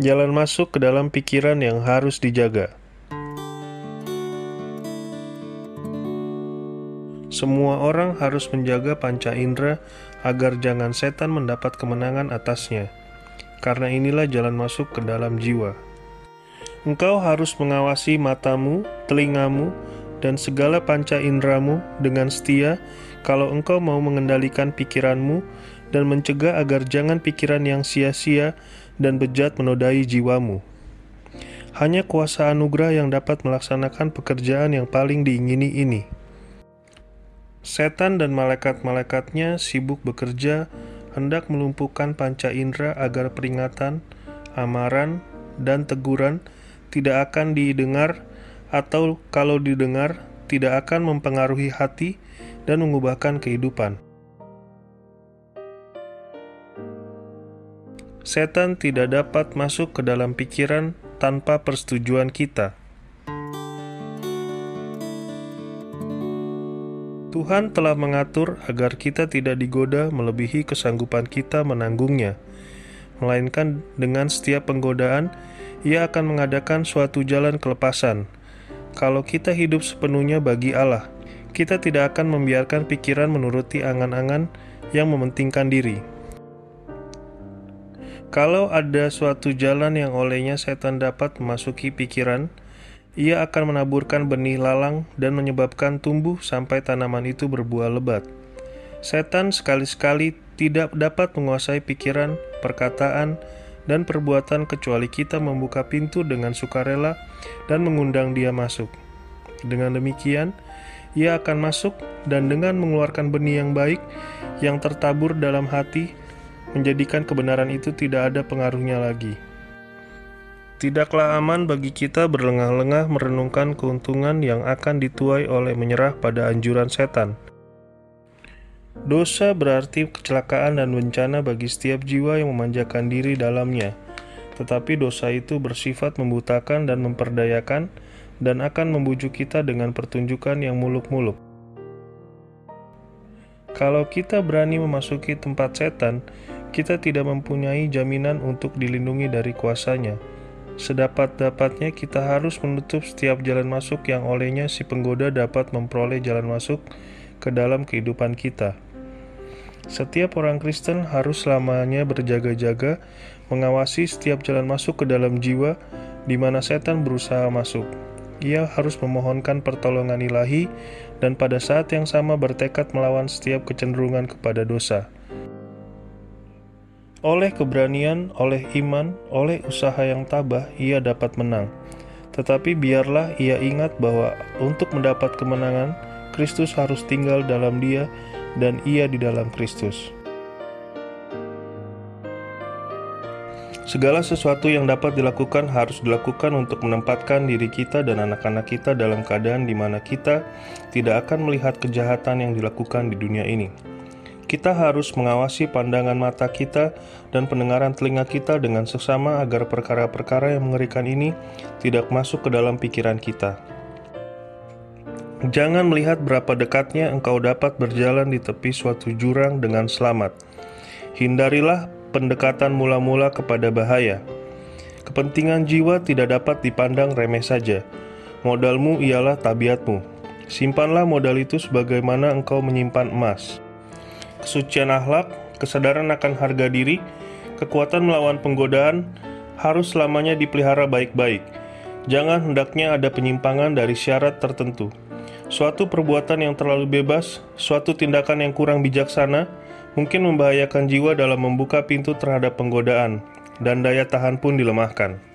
jalan masuk ke dalam pikiran yang harus dijaga. Semua orang harus menjaga panca indera agar jangan setan mendapat kemenangan atasnya, karena inilah jalan masuk ke dalam jiwa. Engkau harus mengawasi matamu, telingamu, dan segala panca inderamu dengan setia kalau engkau mau mengendalikan pikiranmu dan mencegah agar jangan pikiran yang sia-sia dan bejat menodai jiwamu. Hanya kuasa anugerah yang dapat melaksanakan pekerjaan yang paling diingini ini. Setan dan malaikat-malaikatnya sibuk bekerja hendak melumpuhkan panca indera agar peringatan, amaran, dan teguran tidak akan didengar atau kalau didengar tidak akan mempengaruhi hati dan mengubahkan kehidupan. Setan tidak dapat masuk ke dalam pikiran tanpa persetujuan kita. Tuhan telah mengatur agar kita tidak digoda melebihi kesanggupan kita menanggungnya, melainkan dengan setiap penggodaan, Ia akan mengadakan suatu jalan kelepasan. Kalau kita hidup sepenuhnya bagi Allah, kita tidak akan membiarkan pikiran menuruti angan-angan yang mementingkan diri. Kalau ada suatu jalan yang olehnya setan dapat memasuki pikiran, ia akan menaburkan benih lalang dan menyebabkan tumbuh sampai tanaman itu berbuah lebat. Setan sekali-sekali tidak dapat menguasai pikiran, perkataan, dan perbuatan kecuali kita membuka pintu dengan sukarela dan mengundang dia masuk. Dengan demikian, ia akan masuk dan dengan mengeluarkan benih yang baik yang tertabur dalam hati, menjadikan kebenaran itu tidak ada pengaruhnya lagi. Tidaklah aman bagi kita berlengah-lengah merenungkan keuntungan yang akan dituai oleh menyerah pada anjuran setan. Dosa berarti kecelakaan dan bencana bagi setiap jiwa yang memanjakan diri dalamnya, tetapi dosa itu bersifat membutakan dan memperdayakan, dan akan membujuk kita dengan pertunjukan yang muluk-muluk. Kalau kita berani memasuki tempat setan, kita tidak mempunyai jaminan untuk dilindungi dari kuasanya. Sedapat-dapatnya kita harus menutup setiap jalan masuk yang olehnya si penggoda dapat memperoleh jalan masuk ke dalam kehidupan kita. Setiap orang Kristen harus selamanya berjaga-jaga mengawasi setiap jalan masuk ke dalam jiwa di mana setan berusaha masuk. Ia harus memohonkan pertolongan ilahi dan pada saat yang sama bertekad melawan setiap kecenderungan kepada dosa. Oleh keberanian, oleh iman, oleh usaha yang tabah, ia dapat menang. Tetapi biarlah ia ingat bahwa untuk mendapat kemenangan, Kristus harus tinggal dalam dia dan ia di dalam Kristus. Segala sesuatu yang dapat dilakukan harus dilakukan untuk menempatkan diri kita dan anak-anak kita dalam keadaan di mana kita tidak akan melihat kejahatan yang dilakukan di dunia ini. Kita harus mengawasi pandangan mata kita dan pendengaran telinga kita dengan sesama agar perkara-perkara yang mengerikan ini tidak masuk ke dalam pikiran kita. Jangan melihat berapa dekatnya engkau dapat berjalan di tepi suatu jurang dengan selamat. Hindarilah pendekatan mula-mula kepada bahaya. Kepentingan jiwa tidak dapat dipandang remeh saja. Modalmu ialah tabiatmu. Simpanlah modal itu sebagaimana engkau menyimpan emas kesucian akhlak, kesadaran akan harga diri, kekuatan melawan penggodaan harus selamanya dipelihara baik-baik. Jangan hendaknya ada penyimpangan dari syarat tertentu. Suatu perbuatan yang terlalu bebas, suatu tindakan yang kurang bijaksana, mungkin membahayakan jiwa dalam membuka pintu terhadap penggodaan, dan daya tahan pun dilemahkan.